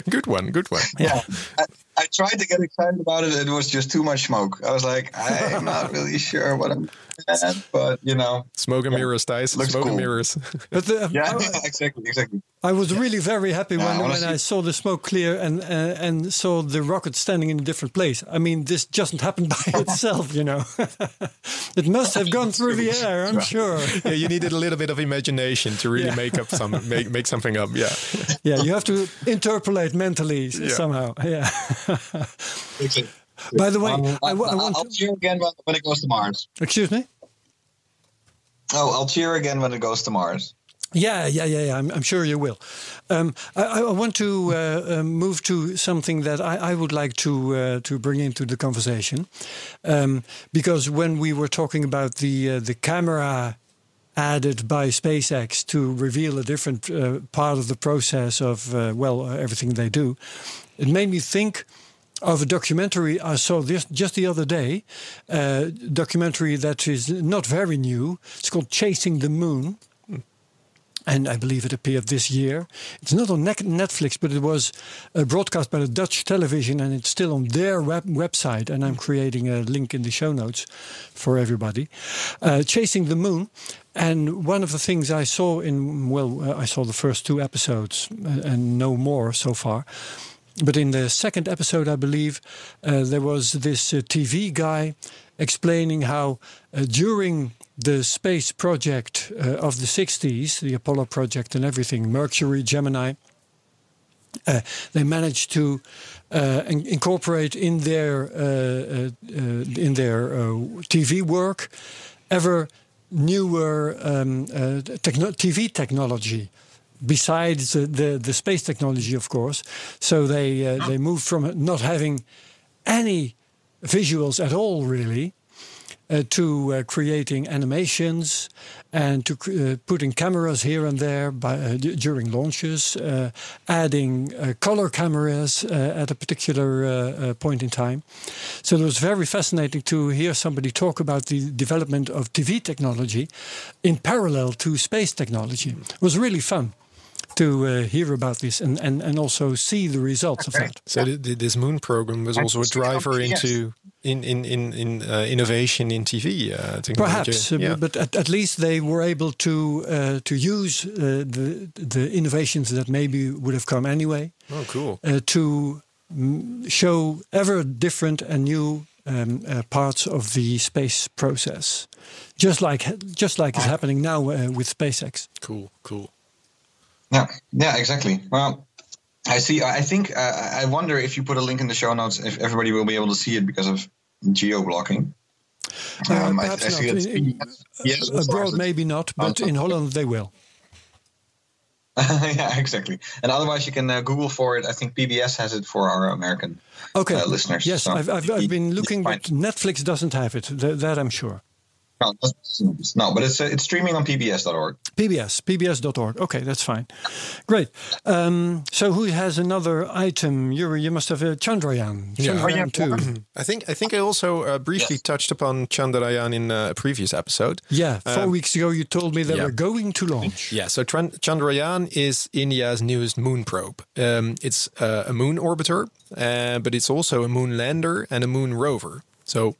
Good one, good one. Yeah. I, I tried to get excited about it. It was just too much smoke. I was like, I'm not really sure what I'm. that, but you know, Smoke and mirrors, Thijs. Looks Smoke and mirrors. But the, yeah, I, exactly, exactly. I was really very happy Yeah, when, wanna when I saw the smoke clear and uh, and saw the rocket standing in a different place. I mean, this doesn't happen by itself, you know. it must have gone through the air, I'm sure. yeah, you needed a little bit of imagination to really Yeah. make up some make make something up. Yeah. Yeah, you have to interpolate mentally Yeah. somehow. Yeah. By the way, Um, I, I I'll, want I'll to, cheer again when, it goes to Mars. excuse me. Oh, I'll cheer again when it goes to Mars. Yeah, yeah, yeah, yeah. I'm, I'm sure you will. Um, I, I want to uh, uh, move to something that I, I would like to uh, to bring into the conversation, um, because when we were talking about the uh, the camera added by SpaceX to reveal a different uh, part of the process of uh, well everything they do, it made me think of a documentary I saw this just the other day. Uh, documentary that is not very new. It's called Chasing the Moon and I believe it appeared this year. It's not on Netflix, but it was uh, broadcast by the Dutch television, and it's still on their web- website. And I'm creating a link in the show notes for everybody. Uh, Chasing the Moon, and one of the things I saw in well, uh, I saw the first two episodes uh, and no more so far. But in the second episode, I believe uh, there was this uh, TV guy explaining how uh, during the space project uh, of the 60s, the Apollo project and everything, Mercury, Gemini, uh, they managed to uh, in- incorporate in their in their TV work ever newer um, TV technology besides the, the the space technology, of course. So they uh, they moved from not having any visuals at all, really, uh, to uh, creating animations and to uh, putting cameras here and there by, uh, during launches, uh, adding uh, color cameras at a particular point in time. So it was very fascinating to hear somebody talk about the development of TV technology in parallel to space technology. It was really fun to uh, hear about this and, and, and also see the results of that. So th- th- this moon program was also a driver into in in in, in uh, innovation in TV uh, technology. Perhaps, uh, yeah. but at, at least they were able to uh, to use uh, the the innovations that maybe would have come anyway oh, cool. uh, to mm, show ever different and new um, uh, parts of the space process, just like just like is happening now uh, with SpaceX. Cool, cool. Yeah, yeah, exactly. Well, I see. I think. Uh, I wonder if you put a link in the show notes, if everybody will be able to see it because of geo blocking. Uh, Um, I, perhaps I see that In- yes, Abroad, maybe not, but in Holland they will. yeah, exactly. And otherwise, you can uh, Google for it. I think PBS has it for our American Okay, uh, listeners. yes, so I've, I've, I've been looking, but Netflix doesn't have it. Th- that I'm sure. No, no, but it's uh, it's streaming on PBS.org. PBS, pbs.org. Okay, that's fine. Great. Um, so who has another item? You you must have a Chandrayaan. Yeah. Chandrayaan 2. I think I think I also uh, briefly Yes. touched upon Chandrayaan in uh, a previous episode. Yeah, four Um, weeks ago you told me they yeah. were going to launch. Yeah, so Tran- Chandrayaan is India's newest moon probe. Um, it's uh, a moon orbiter, uh, but it's also a moon lander and a moon rover. So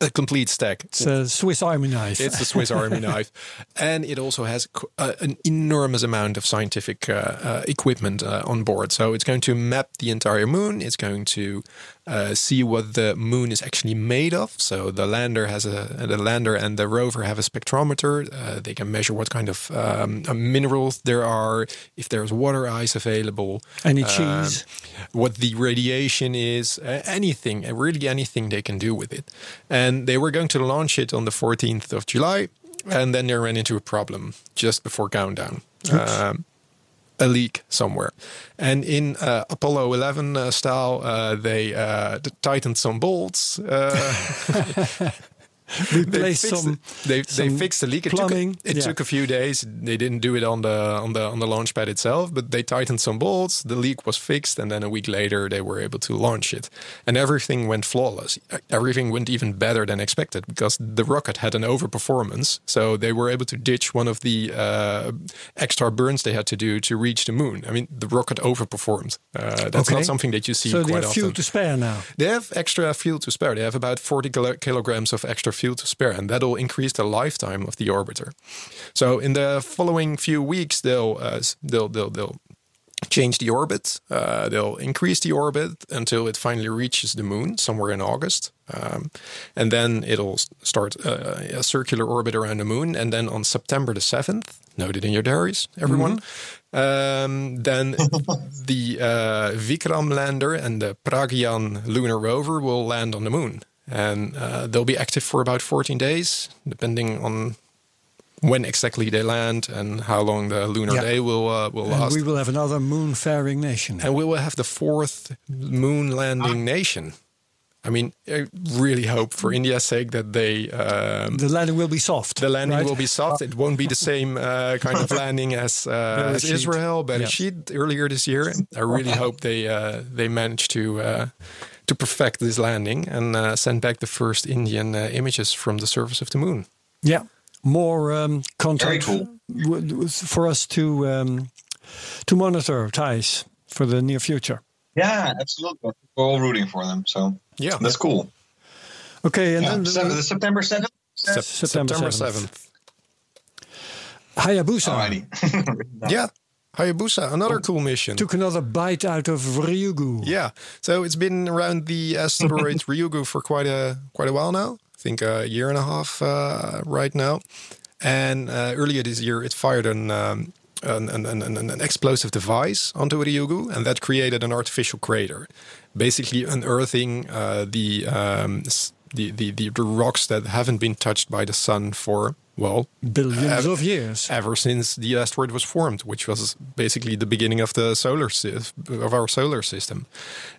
a complete stack. It's a Swiss Army knife. It's a Swiss Army knife, and it also has uh, an enormous amount of scientific uh, uh, equipment uh, on board. So it's going to map the entire moon. It's going to uh, see what the moon is actually made of. So the lander has a the lander and the rover have a spectrometer. Uh, they can measure what kind of um, uh, minerals there are, if there's water ice available, Any um, cheese. what the radiation is, uh, anything, really anything they can do with it. And they were going to launch it on the 14th of July, and then they ran into a problem just before countdown. Um, a leak somewhere. And in uh, Apollo 11 uh, style, uh, they uh, tightened some bolts. Uh, they fixed, some. the, they, they fixed the leak. It, plumbing, took, a, it yeah. took a few days. They didn't do it on the on the on the launch pad itself, but they tightened some bolts. The leak was fixed, and then a week later they were able to launch it, and everything went flawless. Everything went even better than expected because the rocket had an overperformance. So they were able to ditch one of the uh, extra burns they had to do to reach the moon. I mean, the rocket overperformed. Uh, that's Okay. not something that you see So they quite have fuel often. to spare now. They have extra fuel to spare. They have about 40 kilograms of extra fuel to spare, and that'll increase the lifetime of the orbiter. So in the following few weeks, they'll uh, they'll they'll they'll change the orbit. Uh, they'll increase the orbit until it finally reaches the moon somewhere in August. Um, and then it'll start uh, a circular orbit around the moon. And then on September the 7th, note it in your diaries, everyone, um, then the uh, Vikram lander and the Pragyan lunar rover will land on the moon. And uh, they'll be active for about 14 days, depending on when exactly they land and how long the lunar Yeah. day will uh, will And last. we will have another moon-faring nation. and we will have the fourth moon landing nation. I mean, I really hope for India's sake that they um, the landing will be soft. the landing right? will be soft. It won't be the same uh, kind of landing as, uh, as. Israel, Yeah. Bereshit earlier this year. I really hope they uh, they manage to uh, to perfect this landing and uh, send back the first Indian uh, images from the surface of the moon. Yeah, more um, content cool. w- w- for us to um, to monitor ties for the near future. Yeah, absolutely. We're all rooting for them, so Yeah, that's cool. Okay, and Yeah, then the- the September seventh. Sep- September September 7th. 7th. Hayabusa Alrighty. Yeah, Hayabusa, another cool mission. took another bite out of Ryugu. Yeah, so it's been around the asteroid Ryugu for quite a quite a while now. I think a year and a half uh, right now. And uh, earlier this year, it fired an, um, an, an, an, an explosive device onto Ryugu, and that created an artificial crater, basically unearthing uh, the, um, the, the the the rocks that haven't been touched by the sun for well Billions Uh, of years. ever since the asteroid was formed, which was basically the beginning of the solar of our solar system.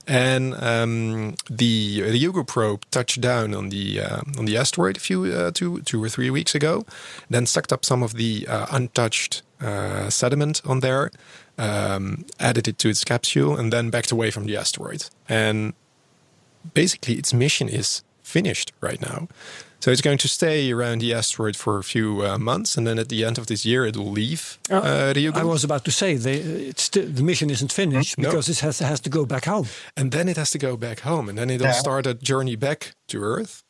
And um, the Ryugu probe touched down on the uh, on the asteroid a few uh, two two or three weeks ago, then sucked up some of the uh, untouched uh, sediment on there, um, added it to its capsule, and then backed away from the asteroid. And basically its mission is finished right now. So it's going to stay around the asteroid for a few uh, months, and then at the end of this year, it will leave Uh, uh, Ryugu. I was about to say they, it's sti- the mission isn't finished No. because it has has to go back home. and then it has to go back home, and then it'll Yeah. start a journey back to Earth.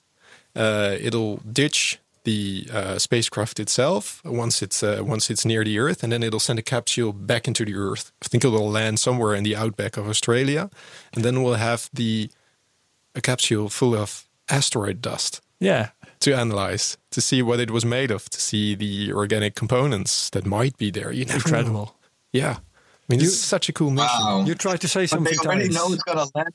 Uh, it'll ditch the uh, spacecraft itself once it's uh, once it's near the Earth, and then it'll send a capsule back into the Earth. I think it will land somewhere in the outback of Australia, and then we'll have the a capsule full of asteroid dust. Yeah, to analyze to see what it was made of, to see the organic components that might be there. You never know. incredible. Yeah, I mean, it's such a cool mission. Wow. You tried to say But something. they already Thijs. know it's gonna land.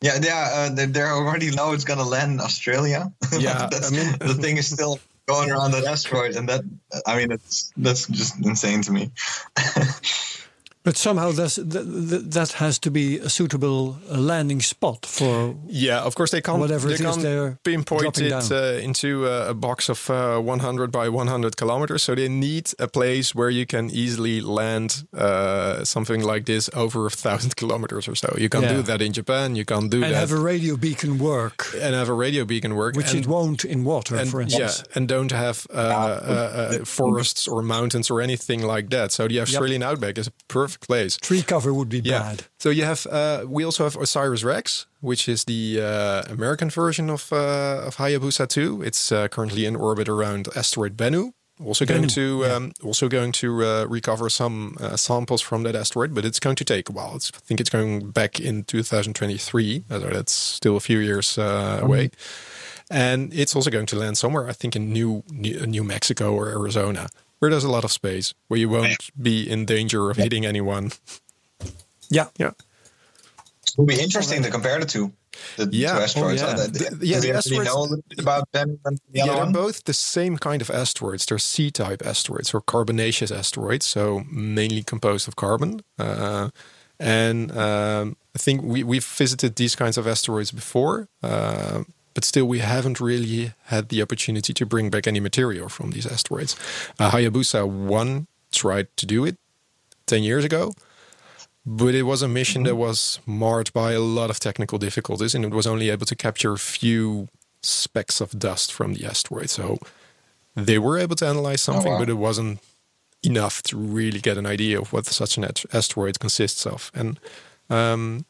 Yeah, yeah, uh, they, they already know it's gonna land in Australia. Yeah, that's, I mean- the thing is still going around that asteroid, and that I mean, it's that's just insane to me. But somehow that's, that, that has to be a suitable uh, landing spot for. Yeah, of course they can't. Whatever they it is can't they're pinpoint it uh, into a box of uh, 100 by 100 kilometers. So they need a place where you can easily land uh, something like this over a thousand kilometers or so. You can Yeah. do that in Japan. You can't do And that And have a radio beacon work, and have a radio beacon work, which and, it won't in water, and for yeah, instance. and don't have uh, uh, uh, forests or mountains or anything like that. So the Australian outback is a perfect place. Tree cover would be Yeah. bad. So you have uh, we also have OSIRIS-REx, which is the uh, American version of uh, of Hayabusa 2. It's uh, currently in orbit around asteroid Bennu. Also going Bennu, to um, also going to uh, recover some uh, samples from that asteroid, but it's going to take a while. It's, I think it's going back in 2023. So that's still a few years uh, away. And it's also going to land somewhere, I think, in New, New New Mexico or Arizona, where there's a lot of space, where you won't be in danger of hitting anyone. Yeah. Yeah. It will be interesting to compare the two. The Yeah. two asteroids. Oh, yeah. The- The- do yeah, we the actually asteroids- know a little bit about them and the Yeah, other they're one? both the same kind of asteroids. They're C-type asteroids or carbonaceous asteroids, so mainly composed of carbon. Uh, and um, I think we, we've visited these kinds of asteroids before, uh, but still we haven't really had the opportunity to bring back any material from these asteroids. Uh, Hayabusa 1 tried to do it 10 years ago. But it was a mission that was marred by a lot of technical difficulties, and it was only able to capture a few specks of dust from the asteroid. So they were able to analyze something, wow. but it wasn't enough to really get an idea of what such an asteroid consists of. And um,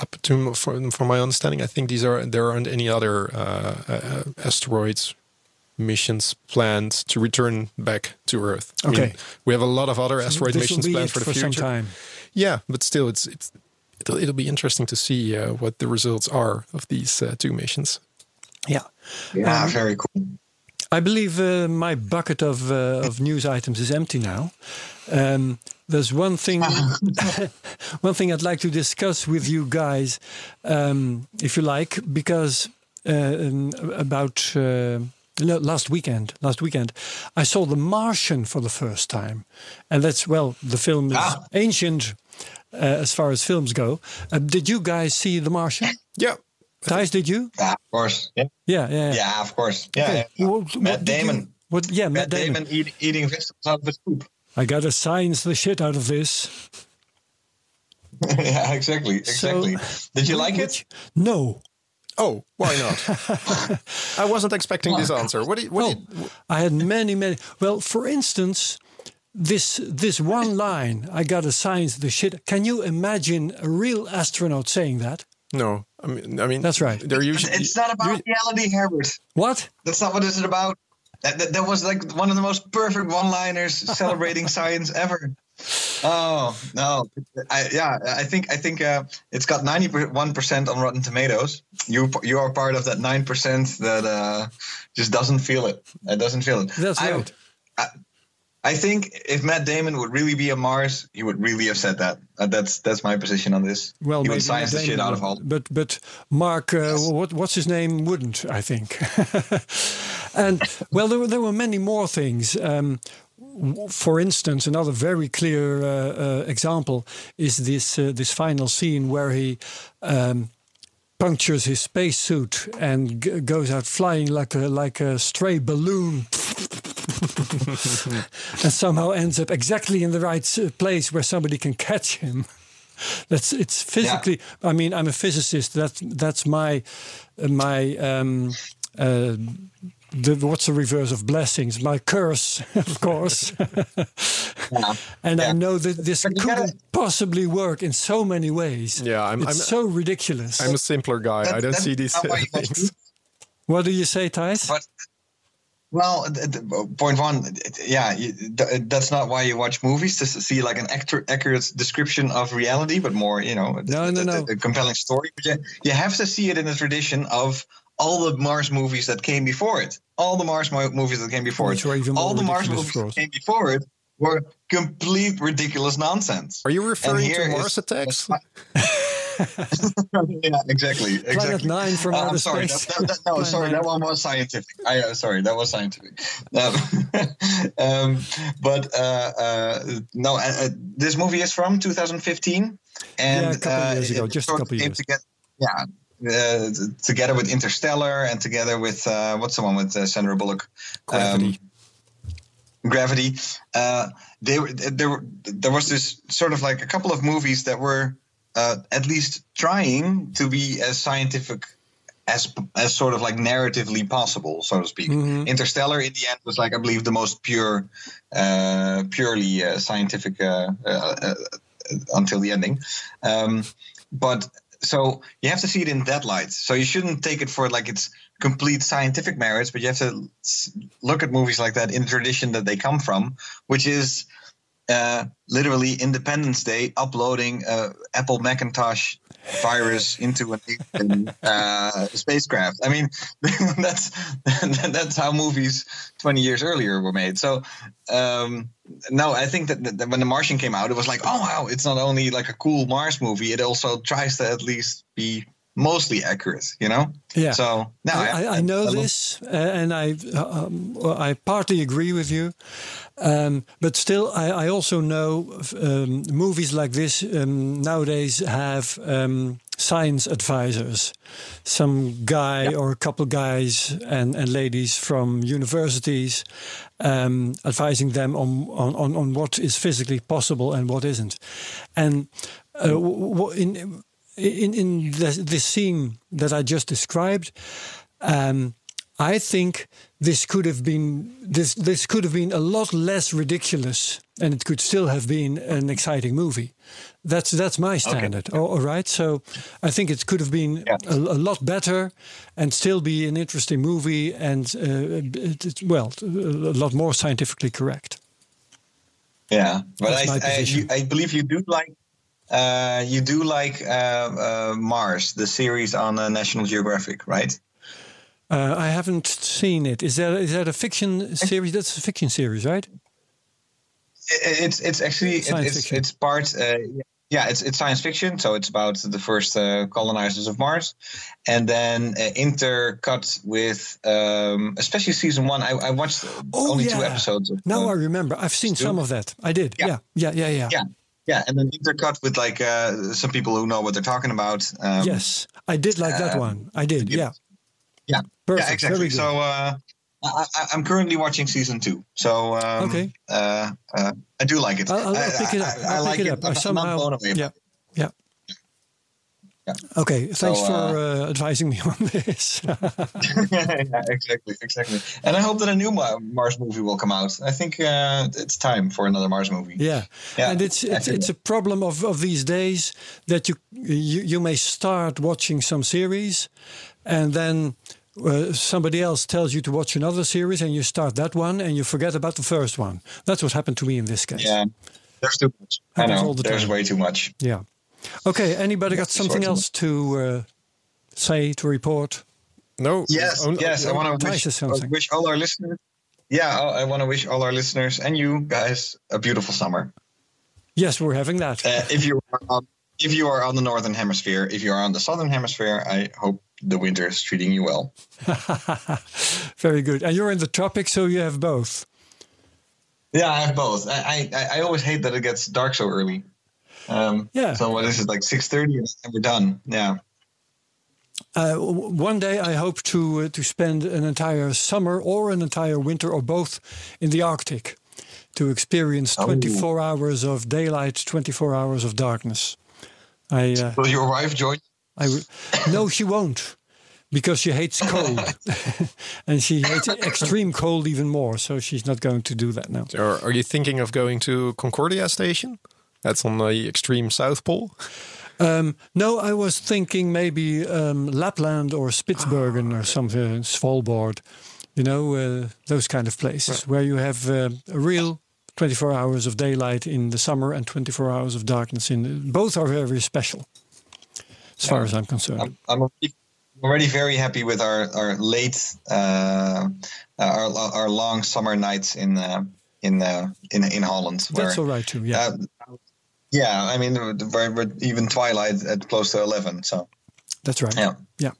up to from, from my understanding, I think these are there aren't any other uh, uh, asteroids missions planned to return back to Earth. I Okay. mean, we have a lot of other So asteroid this missions planned for the for some future. time. Yeah, but still, it's it's it'll, it'll be interesting to see uh, what the results are of these uh, two missions. Yeah. Yeah, Um, very cool. I believe uh, my bucket of uh, of news items is empty now. Um, there's one thing, one thing I'd like to discuss with you guys, um, if you like, because uh, um, about uh, last weekend, last weekend, I saw The Martian for the first time, and that's well, the film is Ah. ancient uh, as far as films go. Uh, did you guys see The Martian? Yeah, Thijs, did you? Yeah, of course. Yeah, Yeah, yeah. yeah of course. Yeah, Okay. yeah. What- what Matt did you- Damon. what? Yeah, Matt Matt Damon. Damon eating, eating vegetables out of his poop. I gotta science the shit out of this. yeah, exactly, exactly. Did you like it? Which- No. Oh, why not? I wasn't expecting this answer. What? Do you, what Oh, do you- I had many, many. Well, for instance, this this one line, I gotta science the shit. Can you imagine a real astronaut saying that? no, I mean, I mean, That's right. They're usually It's not about reality, Herbert. What? That's not what it's about. That, that, that was like one of the most perfect one-liners celebrating science ever. Oh no! I, yeah, I think I think uh, it's got ninety-one percent on Rotten Tomatoes. You you are part of that nine percent that uh, just doesn't feel it. It doesn't feel it. That's I, right. I think if Matt Damon would really be on Mars, he would really have said that. Uh, that's that's my position on this. Well, he would science the shit out of all. But but Mark, uh, what what's his name? Wouldn't I think? and well, there were there were many more things. Um, for instance, another very clear uh, uh, example is this uh, this final scene where he. Um, punctures his spacesuit and g- goes out flying like a like a stray balloon and somehow ends up exactly in the right place where somebody can catch him that's it's physically i mean i'm a physicist that that's my uh, my um uh the, what's the reverse of blessings? My curse, of course. and I know that this couldn't gotta- possibly work in so many ways. Yeah, I'm- it's I'm- so ridiculous. I'm a simpler guy. I don't see these not why uh, you watch things. what do you say, Thijs? But well, point one, yeah, that's not why you watch movies to see like an actor, accurate description of reality, but more, you know, No, no, no. a compelling story. But you, you have to see it in the tradition of all the Mars movies that came before it. All the Mars mo- movies that came before Which it. all the Mars movies that came before it were complete ridiculous nonsense. Are you referring to Mars attacks? yeah, exactly. exactly. Nine from Uh, outer I'm sorry. space. That, that, that- no, sorry. Nine. That one was scientific. I uh, sorry. That was scientific. Um, um, but uh, uh, no, uh, uh, this movie is from 2015, and Yeah, a couple uh, years ago, just a couple came years. Together, yeah. Uh, together with Interstellar and together with uh, what's the one with uh, Sandra Bullock? Gravity. Um, Gravity. Uh, they. Were, there was this sort of like a couple of movies that were uh, at least trying to be as scientific as as sort of like narratively possible, so to speak. Mhm. Interstellar, in the end, was like I believe the most pure, uh, purely uh, scientific uh, uh, uh, until the ending. Um, but so you have to see it in that light. So you shouldn't take it for like its complete scientific merits, but you have to look at movies like that in the tradition that they come from, which is uh, literally Independence Day uploading uh, Apple Macintosh virus into an uh, spacecraft. I mean, that's that's how movies 20 years earlier were made. So um, no, I think that, that when The Martian came out, it was like, oh wow, it's not only like a cool Mars movie, it also tries to at least be mostly accurate. You know? Yeah. So now I, I, I know love- this, uh, and I um, I partly agree with you, um, but still, I, I also know um, movies like this um, nowadays have um, science advisors, some guy or a couple guys and, and ladies from universities, um, advising them on, on, on, on what is physically possible and what isn't, and uh, w- w- in in in this, this scene that I just described, um, I think this could have been this this could have been a lot less ridiculous and it could still have been an exciting movie. That's that's my standard. Oh, all right. So I think it could have been Yeah. a, a lot better, and still be an interesting movie, and uh, it, it's well, a lot more scientifically correct. Yeah, but I, I, I believe you do like uh, you do like uh, uh, Mars, the series on uh, National Geographic, right? Uh, I haven't seen it. Is that is that a fiction series? That's a fiction series, right? It's it's actually it's fiction. it's part. Uh, yeah, it's it's science fiction, so it's about the first uh, colonizers of Mars, and then uh, intercut with um, especially season one. I, I watched only two episodes. Of, Now I remember. I've seen Stu? some of that. I did. Yeah. Yeah. Yeah. Yeah. Yeah. yeah, yeah, and then intercut with like uh, some people who know what they're talking about. Um, yes, I did like that uh, one. I did. yeah. Yeah. Yeah. Perfect. Yeah, exactly. So uh, I, I, I'm currently watching season two. So um, Okay. uh, uh, I do like it. I'll, I'll I, pick it up. I, I'll I like pick it up. I I'm somehow. blown away. Yeah. Yeah. Yeah. Okay. Thanks So, for uh, uh, advising me on this. yeah, exactly, exactly. And I hope that a new Mars movie will come out. I think uh, it's time for another Mars movie. yeah. Yeah, And it's it's, it's a problem of, of these days that you, you you may start watching some series, and then. Uh, somebody else tells you to watch another series, and you start that one, and you forget about the first one. That's what happened to me in this case. Yeah, there's too much. I know. the There's time. way too much. Yeah. Okay. Anybody got something else to uh, say to report? No. Yes, only- yes. I want to wish, has something. wish all our listeners. Yeah, I want to wish all our listeners and you guys a beautiful summer. Yes, we're having that. Uh, if you are on, if you are on the northern hemisphere, if you are on the southern hemisphere, I hope the winter is treating you well. Very good. And you're in the tropics, so you have both. Yeah, I have both. I I, I always hate that it gets dark so early. Um, Yeah. So what is it like six thirty and we're done? Yeah. Uh, one day, I hope to uh, to spend an entire summer or an entire winter or both in the Arctic to experience Oh. 24 hours of daylight, 24 hours of darkness. I uh, Will your wife join? I w- no, she won't, because she hates cold, and she hates extreme cold even more. So she's not going to do that now. Or are you thinking of going to Concordia Station? That's on the extreme South Pole. Um, no, I was thinking maybe um, Lapland or Spitsbergen or something, Svalbard. You know, uh, those kind of places where you have uh, a real 24 hours of daylight in the summer and 24 hours of darkness in. the, Both are very special, as far as I'm concerned. I'm, I'm already- already very happy with our our late uh, our our long summer nights in uh, in uh, in in Holland. where, That's all right too. Yeah, Uh, yeah, I mean, we're, we're even twilight at close to eleven. So that's right. yeah, Yeah.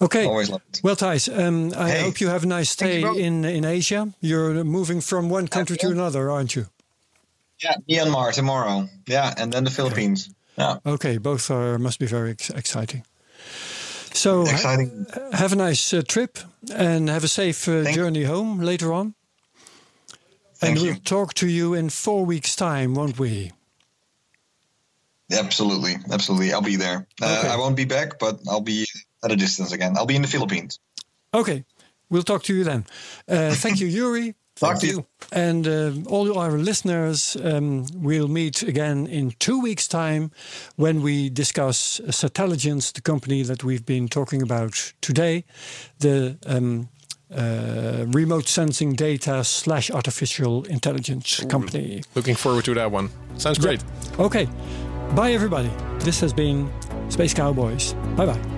Okay. always love it. Well, Thijs, um, I Hey, hope you have a nice thank you stay in in Asia. You're moving from one country to another, aren't you? Yeah, Myanmar tomorrow. Yeah, and then the Philippines. Yeah, Okay, both are must be very ex- exciting. So ha- exciting. have a nice uh, trip and have a safe uh, Thank- journey home later on. Thank and you. we'll talk to you in four weeks' time, won't we? Absolutely, absolutely. I'll be there. Uh, I won't be back, but I'll be at a distance again. I'll be in the Philippines. Okay, we'll talk to you then. Uh, thank you, Yuri. Talk Thank to you. And uh, all our listeners, um, we'll meet again in two weeks' time when we discuss Satelligence, the company that we've been talking about today, the um, uh, remote sensing data slash artificial intelligence company. Looking forward to that one. Sounds great. Okay, bye everybody. This has been Space Cowboys. Bye bye.